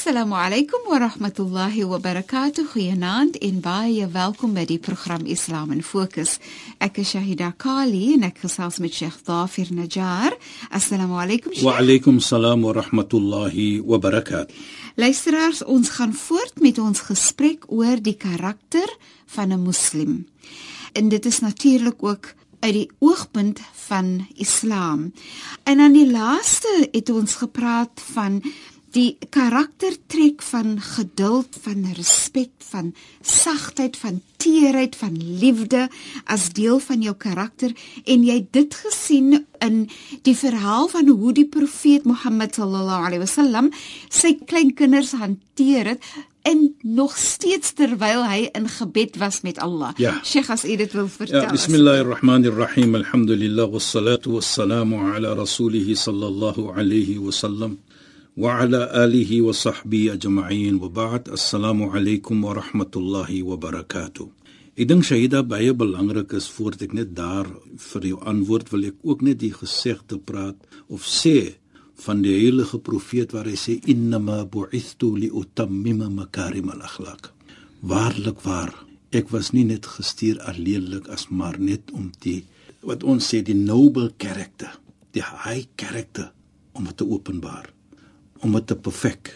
Assalamu alaykum wa rahmatullahi wa barakatuh. Goeienaand en baie welkom by die program Islam in Fokus. Ek is Shahida Kali en ek gesels met Sheikh Dafir Najjar. Assalamu alaykum. Wa alaykum salaam wa rahmatullahi wa barakatuh. Luisteraars, ons gaan voort met ons gesprek oor die karakter van 'n moslim. En dit is natuurlik ook uit die oogpunt van Islam. En aan die laaste het ons gepraat van die karaktertrek van geduld, van respek, van sagtheid, van teerheid, van liefde as deel van jou karakter en jy dit gesien in die verhaal van hoe die profeet Mohammed sallallahu alaihi wasallam sy kleinkinders hanteer het en nog steeds terwyl hy in gebed was met Allah. Ja. Sheikh as u dit wil vertel. Ja, bismillahirrahmanirrahim. Alhamdulillah wassalatu wassalamu ala rasulih sallallahu alaihi wasallam. وعلى آله وصحبه أجمعين وبعد السلام عليكم ورحمة الله وبركاته Ek dink Shahida baie belangrik is voordat ek net daar vir jou antwoord wil ek ook net die gesegde praat of sê van die heilige profeet waar hy sê innama bu'ithtu li utammima makarim al-akhlaq. Waarlik waar, ek was nie net gestuur alleenlik as maar net om die wat ons sê die noble character, die high character om dit te openbaar om dit te perfek.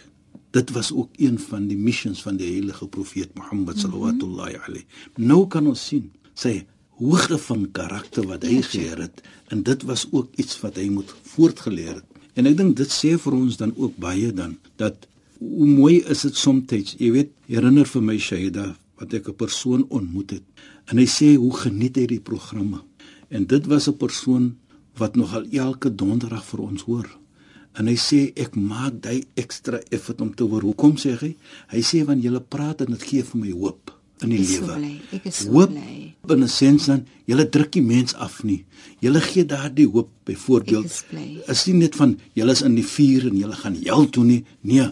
Dit was ook een van die missions van die heilige profeet Mohammed sallallahu alayhi. Nou kan ons sien sy hoogte van karakter wat hy geleer het en dit was ook iets wat hy moet voortgeleer het. En ek dink dit sê vir ons dan ook baie dan dat hoe mooi is dit soms, jy weet, herinner vir my Shaida wat ek 'n persoon ontmoet het en hy sê hoe geniet hy die programme. En dit was 'n persoon wat nogal elke donderdag vir ons hoor en hy sê ek maak daai ekstra effort om te hoor. Hoekom sê hy? Hy sê want julle praat en dit gee vir my hoop in die lewe. Ek is so hoop bly. in 'n sens dan julle druk die mens af nie. Julle gee daardie hoop byvoorbeeld. Is. Is nie net van julle is in die vuur en julle gaan hel toe nie. Nee.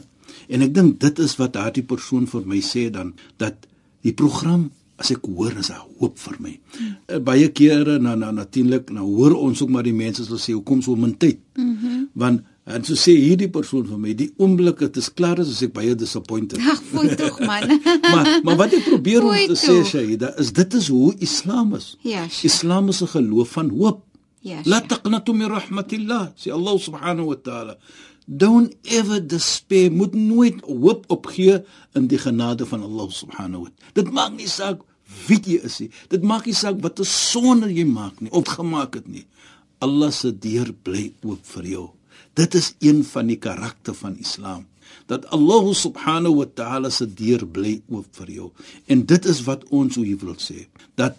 En ek dink dit is wat daardie persoon vir my sê dan dat die program as ek hoor is 'n hoop vir my. Hmm. Baie kere na na natuurlik nou hoor ons ook maar die mense sal sê hoekom so min tyd? Mm Want En so sê hierdie persoon vir my, die oomblik dit is klaar is as ek baie disappointed. Ag, fooi tog man. maar maar wat ek probeer om te sê tog. Shaida is dit is hoe Islam is. Ja, Sheikh. Islam is 'n geloof van hoop. Ja, La taqnatu min rahmatillah, sê Allah subhanahu wa ta'ala. Don't ever despair, moet nooit hoop opgee in die genade van Allah subhanahu wa ta'ala. Dit maak nie saak wie jy is nie. Dit maak nie saak wat 'n sonde jy maak nie of gemaak het nie. Allah se deur bly oop vir jou. Dit is een van die karakter van Islam dat Allah subhanahu wa ta'ala se deur bly oop vir jou. En dit is wat ons hoe jy wil sê dat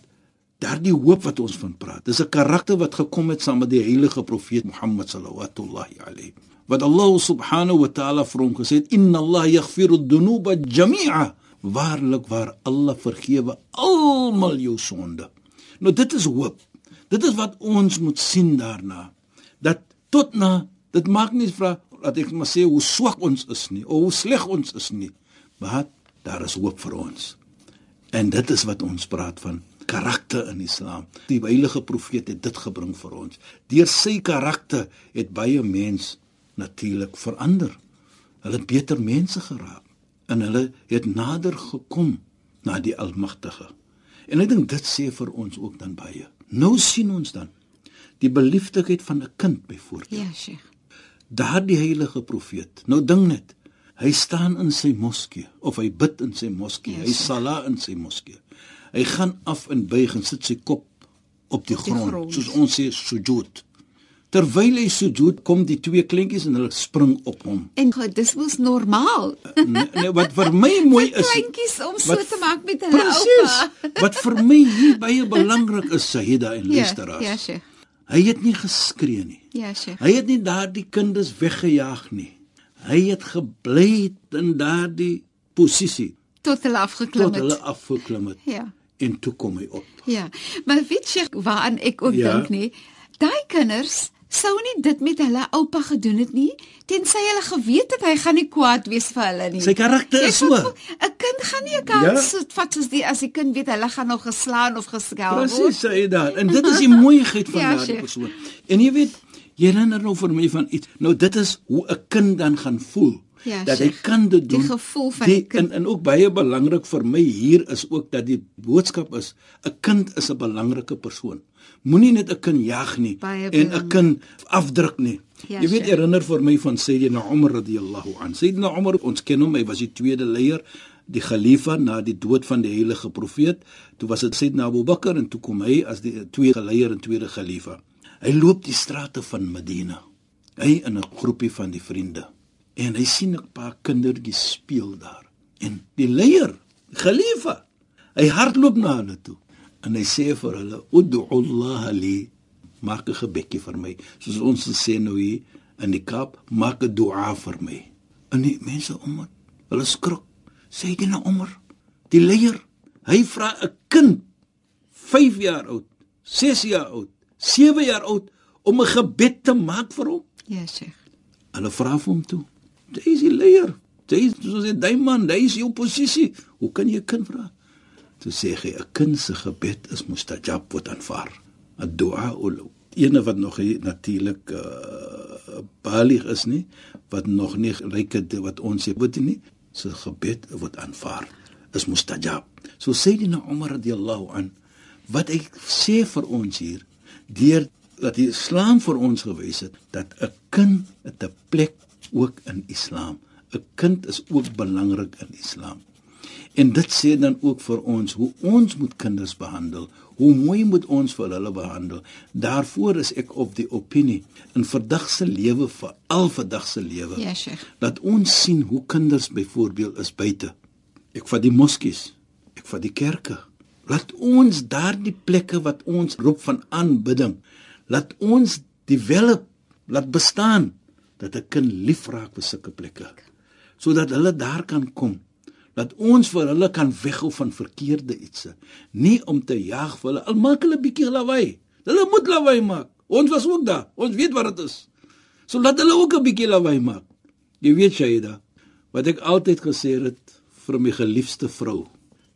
daardie hoop wat ons van praat. Dis 'n karakter wat gekom het saam met die heilige profeet Mohammed sallallahu alayhi. Wat Allah subhanahu wa ta'ala vir hom gesê het, "Inna Allah yaghfiru ad-dunuba jami'a." Waarlik waar Allah vergewe almal jou sonde. Nou dit is hoop. Dit is wat ons moet sien daarna. Dat tot na dit maak nie vra dat ek maar sê hoe swak ons is nie of hoe sleg ons is nie. Maar daar is hoop vir ons. En dit is wat ons praat van karakter in Islam. Die heilige profeet het dit gebring vir ons. Deur sy karakter het baie mens natuurlik verander. Hulle het beter mense geraak en hulle het nader gekom na die Almagtige. En ek dink dit sê vir ons ook dan baie. Nou sien ons dan die beliefdheid van 'n kind byvoorbeeld Ja, Sheikh. Daardie heilige profeet. Nou ding net, hy staan in sy moskee of hy bid in sy moskee. Ja, Hy sala in sy moskee. Hy gaan af en buig en sit sy kop op die, Op die grond, grond. soos ons sê sujud. Terwyl hy sujud, kom die twee kleintjies en hulle spring op hom. En God, dis mos normaal. Nee, nee, wat vir my mooi is Kleintjies om so wat- te maak met hulle Presies. oupa. Wat vir my hier baie belangrik is, Saida en Ja, luisteraars. ja, Sheikh. Hy het nie geskree nie. Ja, Sheikh. Hy het nie daardie kinders weggejaag nie. Hy het gebly in daardie posisie Tot hulle afgeklim tot het. hulle afgeklim het. Ja. En toe kom hy op. Ja, maar weet jy waaraan ek ook Ja. dink nie? Daai kinders sou nie dit met hulle oupa gedoen het nie, tensy hulle geweet het hy gaan nie kwaad wees vir hulle nie. Sy karakter Jy is so. 'n Kind gaan nie 'n kans Ja. vat soos die as die kind weet hulle gaan nog geslaan of geskel word. Presies, sê hy daar. En dit is die mooiheid van Ja, daardie persoon. En jy weet, jy herinner nou vir my van iets. Nou dit is hoe 'n kind dan gaan voel. Ja, dat hy kan dit Die doen. gevoel van die die kind. En en ook baie belangrik vir my hier is ook dat die boodskap is 'n kind is 'n belangrike persoon. Moenie net 'n kind jag nie Baie en 'n kind afdruk nie. Ja, jy weet Sheikh. herinner vir my van Sayyidina Umar radhiyallahu an. Sayyidina Umar, ons ken hom, hy was die tweede leier, die khalifa na die dood van die heilige profeet. Toe was dit Sayyidina Abu Bakr en toe kom hy as die tweede leier en tweede khalifa. Hy loop die strate van Medina. Hy in 'n groepie van die vriende. En hy sien 'n paar kindertjies speel daar. En die leier, die khalifa, hy hardloop na hulle toe en hy sê vir hulle: "Ud'u Allah li maak 'n gebedjie vir my." Soos ons sê nou hier in die Kaap, maak 'n dua vir my. En die mense om het, hulle skrik. Sê dit na Omar, die leier. Hy vra 'n kind 5 jaar oud, 6 jaar oud, 7 jaar oud om 'n gebed te maak vir hom. Ja, Sheikh. Hulle vra vir hom toe. Jy is die leier. Jy is soos 'n diamond, jy is die oppositie. Hoe kan jy 'n kind vra? Toe sê hy 'n kind se gebed is mustajab word aanvaar. 'n Dua ul ene wat nog natuurlik uh, balig is nie, wat nog nie ryk het wat ons sê weet jy nie, se gebed word aanvaar. Is mustajab. So sê die na Umar radhiyallahu an wat hy sê vir ons hier deur dat die Islam vir ons gewys het dat 'n kind 'n plek ook in Islam. 'n Kind is ook belangrik in Islam. En dit sê dan ook vir ons hoe ons moet kinders behandel. Hoe mooi moet ons vir hulle behandel. Daarvoor is ek op die opinie in vandag se lewe vir al vandag se lewe. Ja, Sheikh. Dat ons sien hoe kinders byvoorbeeld is buite. Ek vat die moskies, ek vat die kerke. Laat ons daardie plekke wat ons roep van aanbidding, laat ons develop, laat bestaan dat 'n kind lief raak vir sulke plekke. Sodat hulle daar kan kom. Dat ons vir hulle kan weghou van verkeerde ietsie, nie om te jag vir hulle. Al maak hulle bietjie lawaai. Hulle moet lawaai maak. Ons was ook daar. Ons weet wat dit is. So laat hulle ook 'n bietjie lawaai maak. Jy weet Shaida, wat ek altyd gesê het vir my geliefde vrou,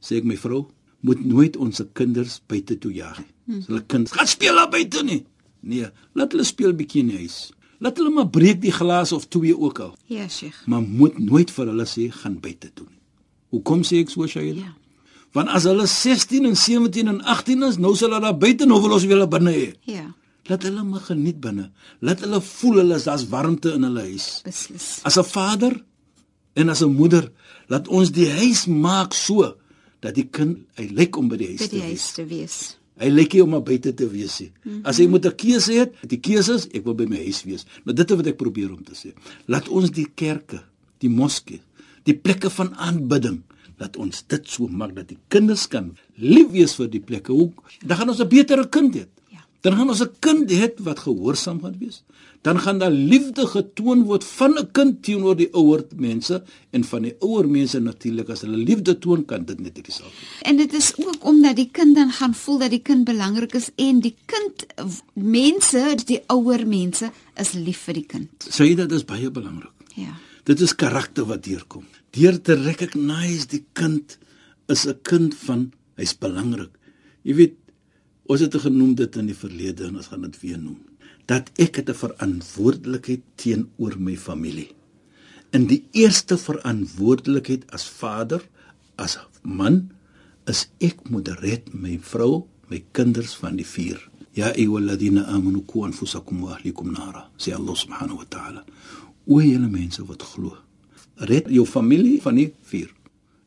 sê ek my vrou, moet nooit ons kinders buite toe jaag nie. Hmm. Hulle kinders gaan speel daar buite nie. Nee, laat hulle speel bietjie in die huis. Laat hulle maar breek die glas of twee ook al, Ja, Sheikh. maar moet nooit vir hulle sê gaan buite toe nie. Hoekom sê ek so Shaida? Ja. Want as hulle 16 en 17 en 18 is, nou sal hulle daar buite nou wil ons weer hulle binne hê. Ja, Laat hulle maar geniet binne. Laat hulle voel hulle is daar's warmte in hulle huis. beslis. As 'n vader en as 'n moeder, laat ons die huis maak so dat die kind hy lyk om by die huis By te die wees. huis te wees. Hy lyk nie om maar buite te wees nie. Mm -hmm. As hy moet 'n keuse het, die keuse is ek wil by my huis wees. Nou dit is wat ek probeer om te sê. Laat ons die kerke, die moskee, die plekke van aanbidding, laat ons dit so maak dat die kinders kan lief wees vir die plekke. Hoe dan gaan ons 'n betere kind hê. Dan gaan ons 'n kind hê wat gehoorsaam gaan wees. Dan gaan daar liefde getoon word van 'n kind teenoor die ouer mense en van die ouer mense natuurlik as hulle liefde toon kan dit net dieselfde. En dit is ook omdat die kind dan gaan voel dat die kind belangrik is en die kind mense, die ouer mense is lief vir die kind. Sê dit is baie belangrik. Ja. Dit is karakter wat deurkom. Deur te recognize die kind is 'n kind van hy's belangrik. Jy weet, ons het genoem dit in die verlede en ons gaan dit weer noem. Dat ek het 'n verantwoordelikheid teenoor my familie. In die eerste verantwoordelikheid as vader, as man, is ek moet red my vrou, my kinders van die vuur. Ya ayyuhalladhina amanu qu anfusakum wa ahlikum nara. Sê Allah subhanahu wa ta'ala. O julle mense wat glo, red jou familie van die vuur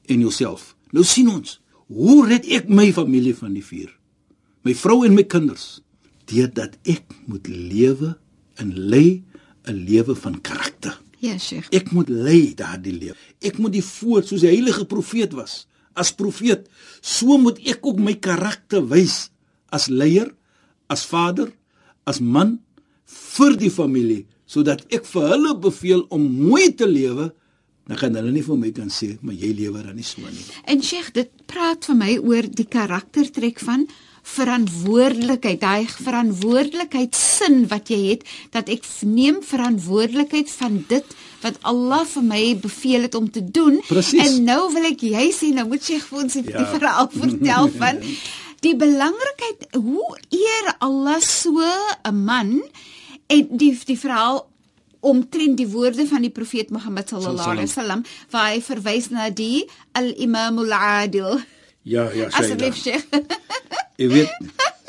en jouself. Nou sien ons, hoe red ek my familie van die vuur? My vrou en my kinders deurdat ek moet lewe en lei 'n lewe van karakter. Ja, Sheikh. Ek moet lei daardie lewe. Ek moet die voor soos die heilige profeet was. As profeet, so moet ek ook my karakter wys as leier, as vader, as man vir die familie sodat ek vir hulle beveel om mooi te lewe. Dan kan hulle nie vir my kan sê, "Maar jy lewe dan nie so nie." En Sheikh, dit praat vir my oor die karaktertrek van verantwoordelikheid, daai verantwoordelikheidsin wat jy het dat ek neem verantwoordelikheid van dit wat Allah vir my beveel het om te doen. Precies. En nou wil ek jy sê nou moet jy vir ons die, Ja. die verhaal vertel van die belangrikheid hoe eer Allah so 'n man en die die verhaal omtrent die woorde van die profeet Mohammed sallallahu alaihi wasallam waar hy verwys na die al-imamul adil. Ja, ja, Asseblief Sheikh. Jy weet,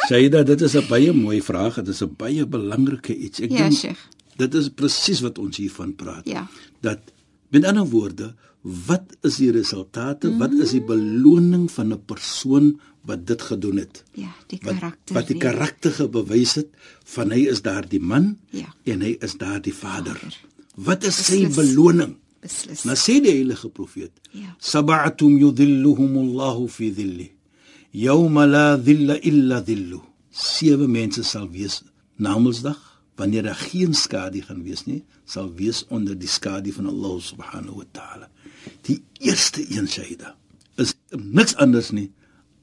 Shaida, dit is 'n baie mooi vraag, dit is 'n baie belangrike iets. Ek Ja, dink Sheikh. dit is presies wat ons hiervan praat. Ja. Dat met ander woorde, wat is die resultate? Mm -hmm. Wat is die beloning van 'n persoon wat dit gedoen het? Ja, die Wat, karakter. wat die weer. karakter bewys het van hy is daardie man Ja. en hy is daardie vader. Vader. Wat is sy Beslis. beloning? Beslis. Nou sê die heilige profeet: Ja. Sab'atum yudhilluhumullahu fi dhilli. Yawma la dhilla illa dhillu. Sewe mense sal wees Namedsdag wanneer daar geen skadu gaan wees nie, sal wees onder die skadu van Allah subhanahu wa ta'ala. Die eerste een Shaida is niks anders nie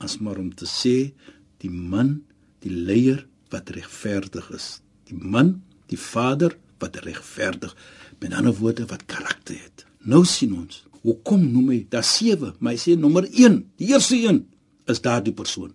as maar om te sê die man, die leier wat regverdig is. Die man, die vader wat regverdig, met ander woorde wat karakter het. Nou sien ons, hoekom noem hy daar sewe, maar hy sê nommer 1, die eerste een is daardie persoon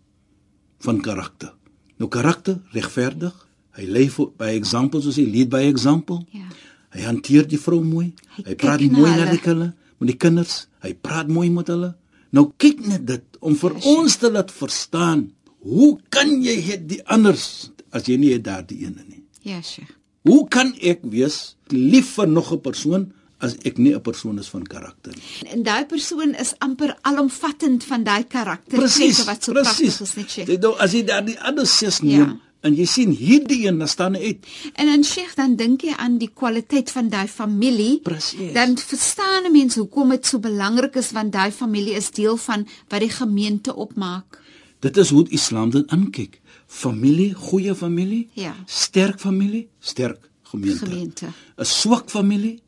van karakter. Nou karakter regverdig, hy lei voor- by example soos hy lead by example. Ja. Hy hanteer die vrou mooi. Hy Hy, praat mooi na die kinders, met die kinders. Hy praat mooi met hulle. Nou kyk net dit om vir ons te laat verstaan, hoe kan jy het die anders as jy nie het daardie ene nie? Ja, Sheikh. Hoe kan ek wees lief vir nog 'n persoon as ek nie 'n persoon is van karakter nie? En daai persoon is amper alomvattend van daai karakter Presies, wat so presies. pragtig is net. Dit nou as jy daardie ander ses neem Ja. en jy sien hierdie een dan staan uit. En dan Sheikh, dan dink jy aan die kwaliteit van daai familie. Presies. Dan verstaan 'n mens hoekom dit so belangrik is want daai familie is deel van wat die gemeente opmaak. Dit is hoe die Islam dit aankyk. Familie, goeie familie, Ja. sterk familie, sterk gemeente. Gemeente. 'n Swak familie,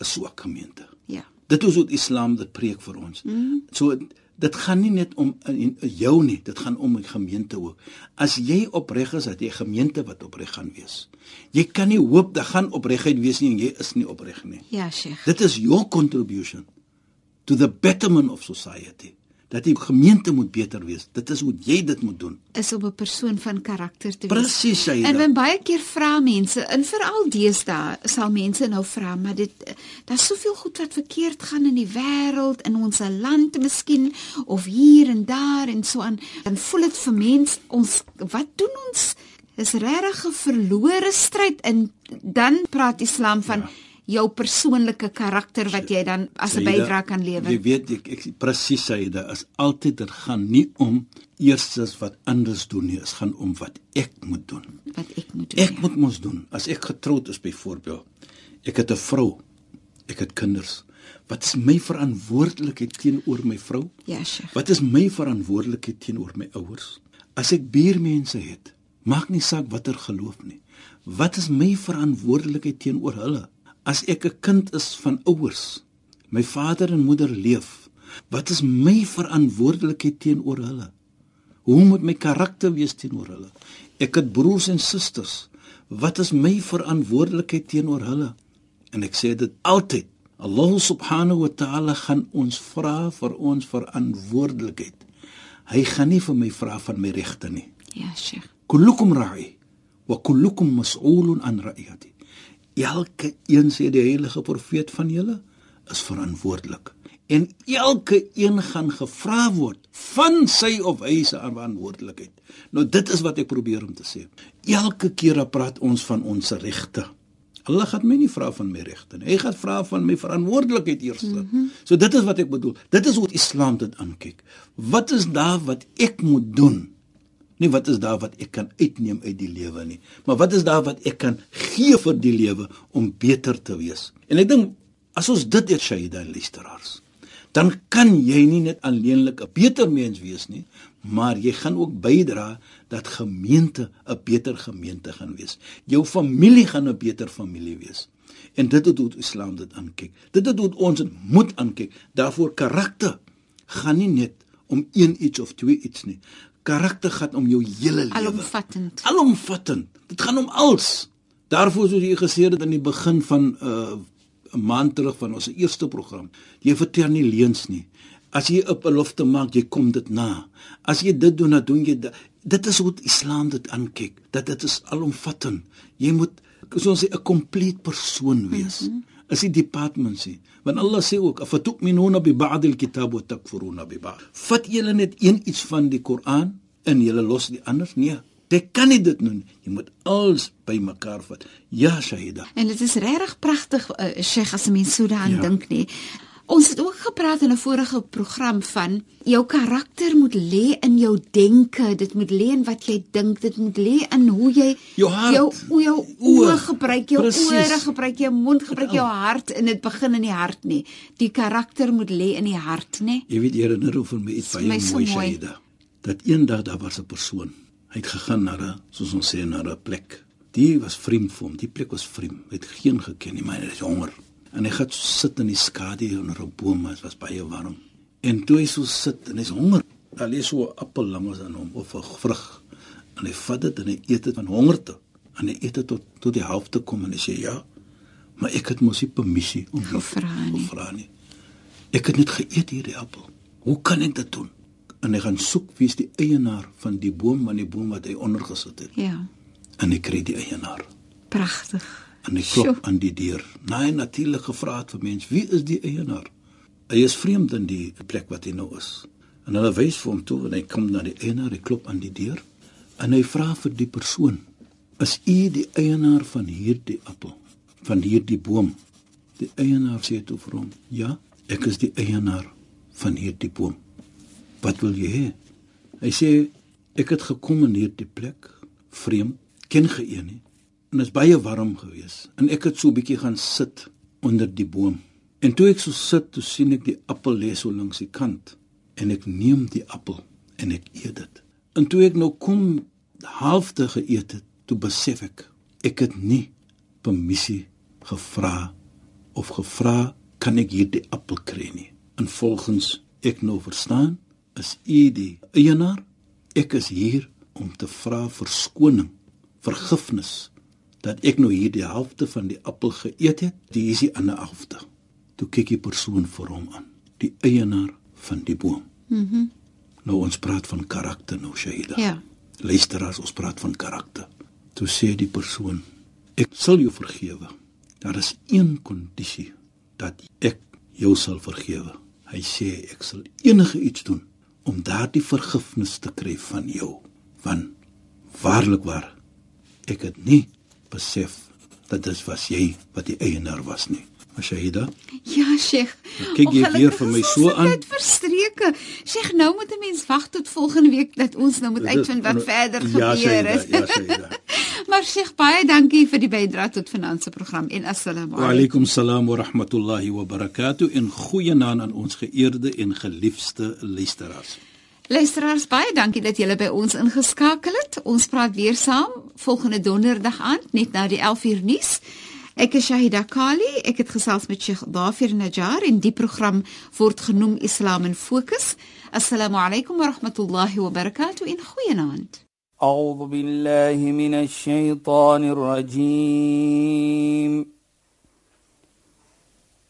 'n swak gemeente. Ja. Dit is die Islam dit preek vir ons. Mm. So dit gaan nie net om in, in jou nie, dit gaan om die gemeente ook. As jy opreg is, dat jy 'n gemeente wat opreg gaan wees. Jy kan nie hoop dat gaan opregheid wees nie en jy is nie opreg nie. Ja, Sheikh. Dit is your contribution to the betterment of society. Dat die gemeente moet beter wees. Dit is hoe jy dit moet doen. is om 'n persoon van karakter te wees. Presies, Shaida. En dan baie keer vra mense, en veral deesdae sal mense nou vra, maar dit daar's soveel goed wat verkeerd gaan in die wêreld, in ons land miskien of hier en daar en so aan. Dan voel dit vir mense ons wat doen ons? Dis regtig 'n verlore stryd en dan praat Islam van ja. Jou persoonlike karakter wat jy dan as 'n bydrae kan lewer. Jy weet ek, ek presies Saida, is altyd dit gaan nie om eerstens wat anders doen nie, dit gaan om wat ek moet doen. wat ek moet doen. Ek ja. moet mos doen. As ek getroud is byvoorbeeld, ek het 'n vrou, ek het kinders. Wat is my verantwoordelikheid teenoor my vrou? Ja, Sheikh. Wat is my verantwoordelikheid teenoor my ouers? As ek buurmense het, maak nie saak watter geloof nie. Wat is my verantwoordelikheid teenoor hulle? As ek 'n kind is van ouers, my vader en moeder leef, wat is my verantwoordelikheid teenoor hulle? Hoe moet my karakter wees teenoor hulle? Ek het broers en susters. Wat is my verantwoordelikheid teenoor hulle? En ek sê dit altyd. Allah subhanahu wa ta'ala gaan ons vra vir ons verantwoordelikheid. Hy gaan nie vir my vra van my regte nie. Ja, Sheikh. Kullukum ra'i wa kullukum mas'ulun an ra'iyati. Elke een sê die heilige profeet van julle is verantwoordelik. En elke een gaan gevra word van sy of hy se verantwoordelikheid. Nou dit is wat ek probeer om te sê. Elke keer dan praat ons van ons regte. Allah gaan my nie vra van my regte nie. Hy gaan vra van my verantwoordelikheid eers. Mm -hmm. So dit is wat ek bedoel. Dit is hoe Islam dit aankyk. Wat is daar wat ek moet doen Nie wat is daar wat ek kan uitneem uit die lewe nie, maar wat is daar wat ek kan gee vir die lewe om beter te wees. En ek dink as ons dit eers sê dan luisteraars, dan kan jy nie net alleenlik 'n beter mens wees nie, maar jy gaan ook bydra dat gemeente 'n beter gemeente gaan wees. Jou familie gaan 'n beter familie wees. En dit het hoe Islam dit aankyk. Dit het hoe ons dit moet aankyk. Daarvoor karakter gaan nie net om een iets of twee iets nie. Karakter gaan om jou hele lewe. Alomvattend. Alomvattend. Dit gaan om alles. Daarvoor soos jy gesê het aan die begin van 'n uh, 'n maand terug van ons eerste program. Jy vertel nie leuns nie. As jy 'n belofte maak, jy kom dit na. As jy dit doen, dan doen jy dit. Dit is hoe Islam dit aankyk. Dat dit is alomvattend. Jy moet soos 'n complete persoon wees. Mm -hmm. Is die department sê. Want Allah sê ook, "Afatu'minuna bi ba'd al-kitab wa takfuruna bi ba'd." Vat julle net een iets van die Koran en julle los die ander? Nee. Jy kan nie dit doen. Jy moet alles bymekaar vat. Ja, Shahida. En dit is regtig pragtig, uh, Sheikh, as mens so daaraan ja. dink nie. Ons het ook gepraat in 'n vorige program van jou karakter moet lê in jou denke, dit moet lê in wat jy dink, dit moet lê in hoe jy jou hart, jou jou oë gebruik, jou ore gebruik, jou mond gebruik, jou hart en dit begin in die hart nie. Die karakter moet lê in die hart, nê? Jy weet herinner hoe vir my iets baie mooi dit. Dat eendag daar was 'n persoon, hy het gegaan na 'n soos ons sê na 'n plek. Die was vreemd vir hom. Die plek was vreemd. Hy het geen geken nie, maar hy het honger en hy gaan sit in die skadu onder 'n boom, dit was baie warm. En toe hy so sit en hy's honger, dan lê so 'n appel langs aan hom of 'n vrug. En hy vat dit en hy eet dit van hongerte. En hy eet dit tot tot die helfte kom en hy sê ja, maar ek het mos nie permissie om te vra nie. Vra nie. Ek het net geëet hierdie appel. Hoe kan ek dit doen? En hy gaan soek wie is die eienaar van die boom, van die boom wat hy onder gesit het. Ja. En hy kry die eienaar. Pragtig en hy klop Sjoe. aan die deur. Nee, natuurlik gevra het vir mens, wie is die eienaar? Hy is vreemd in die plek wat hy nou is. En hulle wys vir hom toe en hy kom na die eienaar, hy klop aan die deur en hy vra vir die persoon: "Is u die eienaar van hierdie appel, van hierdie boom?" Die eienaar sê toe vir hom: "Ja, ek is die eienaar van hierdie boom. Wat wil jy hê?" Hy sê: "Ek het gekom in hierdie plek, vreemd, ken geen nie en dit is baie warm geweest en ek het so 'n bietjie gaan sit onder die boom. En toe ek so sit, toe sien ek die appel lê so langs die kant en ek neem die appel en ek eet dit. En toe ek nou kom halfte geëet het, toe besef ek ek het nie permissie gevra of gevra kan ek hierdie appel kry nie. En volgens ek nou verstaan, is u die eienaar. Ek is hier om te vra verskoning, vergifnis dat ek nou hier die helfte van die appel geëet het, die is die ander helfte. Toe kyk die persoon vir hom aan, die eienaar van die boom. Mhm. Mm nou ons praat van karakter nou Shaida. Ja. Luister as ons praat van karakter. Toe sê die persoon, ek sal jou vergewe. Daar is een kondisie dat ek jou sal vergewe. Hy sê ek sal enige iets doen om daardie vergifnis te kry van jou. Want waarlik waar ek het nie besef dat dit was jy wat die eienaar was nie. Shahida? Ja, Sheikh. Kyk jy weer vir my so aan? Dit verstreke. Sheikh, nou moet 'n mens wag tot volgende week dat ons nou moet uitvind wat verder ja, gebeur het. Ja, Shahida. maar Sheikh, baie dankie vir die bydrae tot finansie program en assalamu alaykum. Wa alaykum salaam wa rahmatullahi wa barakatuh en goeienaand aan ons geëerde en geliefde luisteraars. Luisteraars, baie dankie dat julle by ons ingeskakel het. Ons praat weer saam volgende donderdag aand net na die 11uur nuus. Ek is Shahida Kali. Ek het gesels met Sheikh Dafir Najjar en die program word genoem Islam in Fokus. Assalamu alaykum wa rahmatullahi wa barakatuh in goeienaand. A'udhu billahi minash shaitaanir rajiim.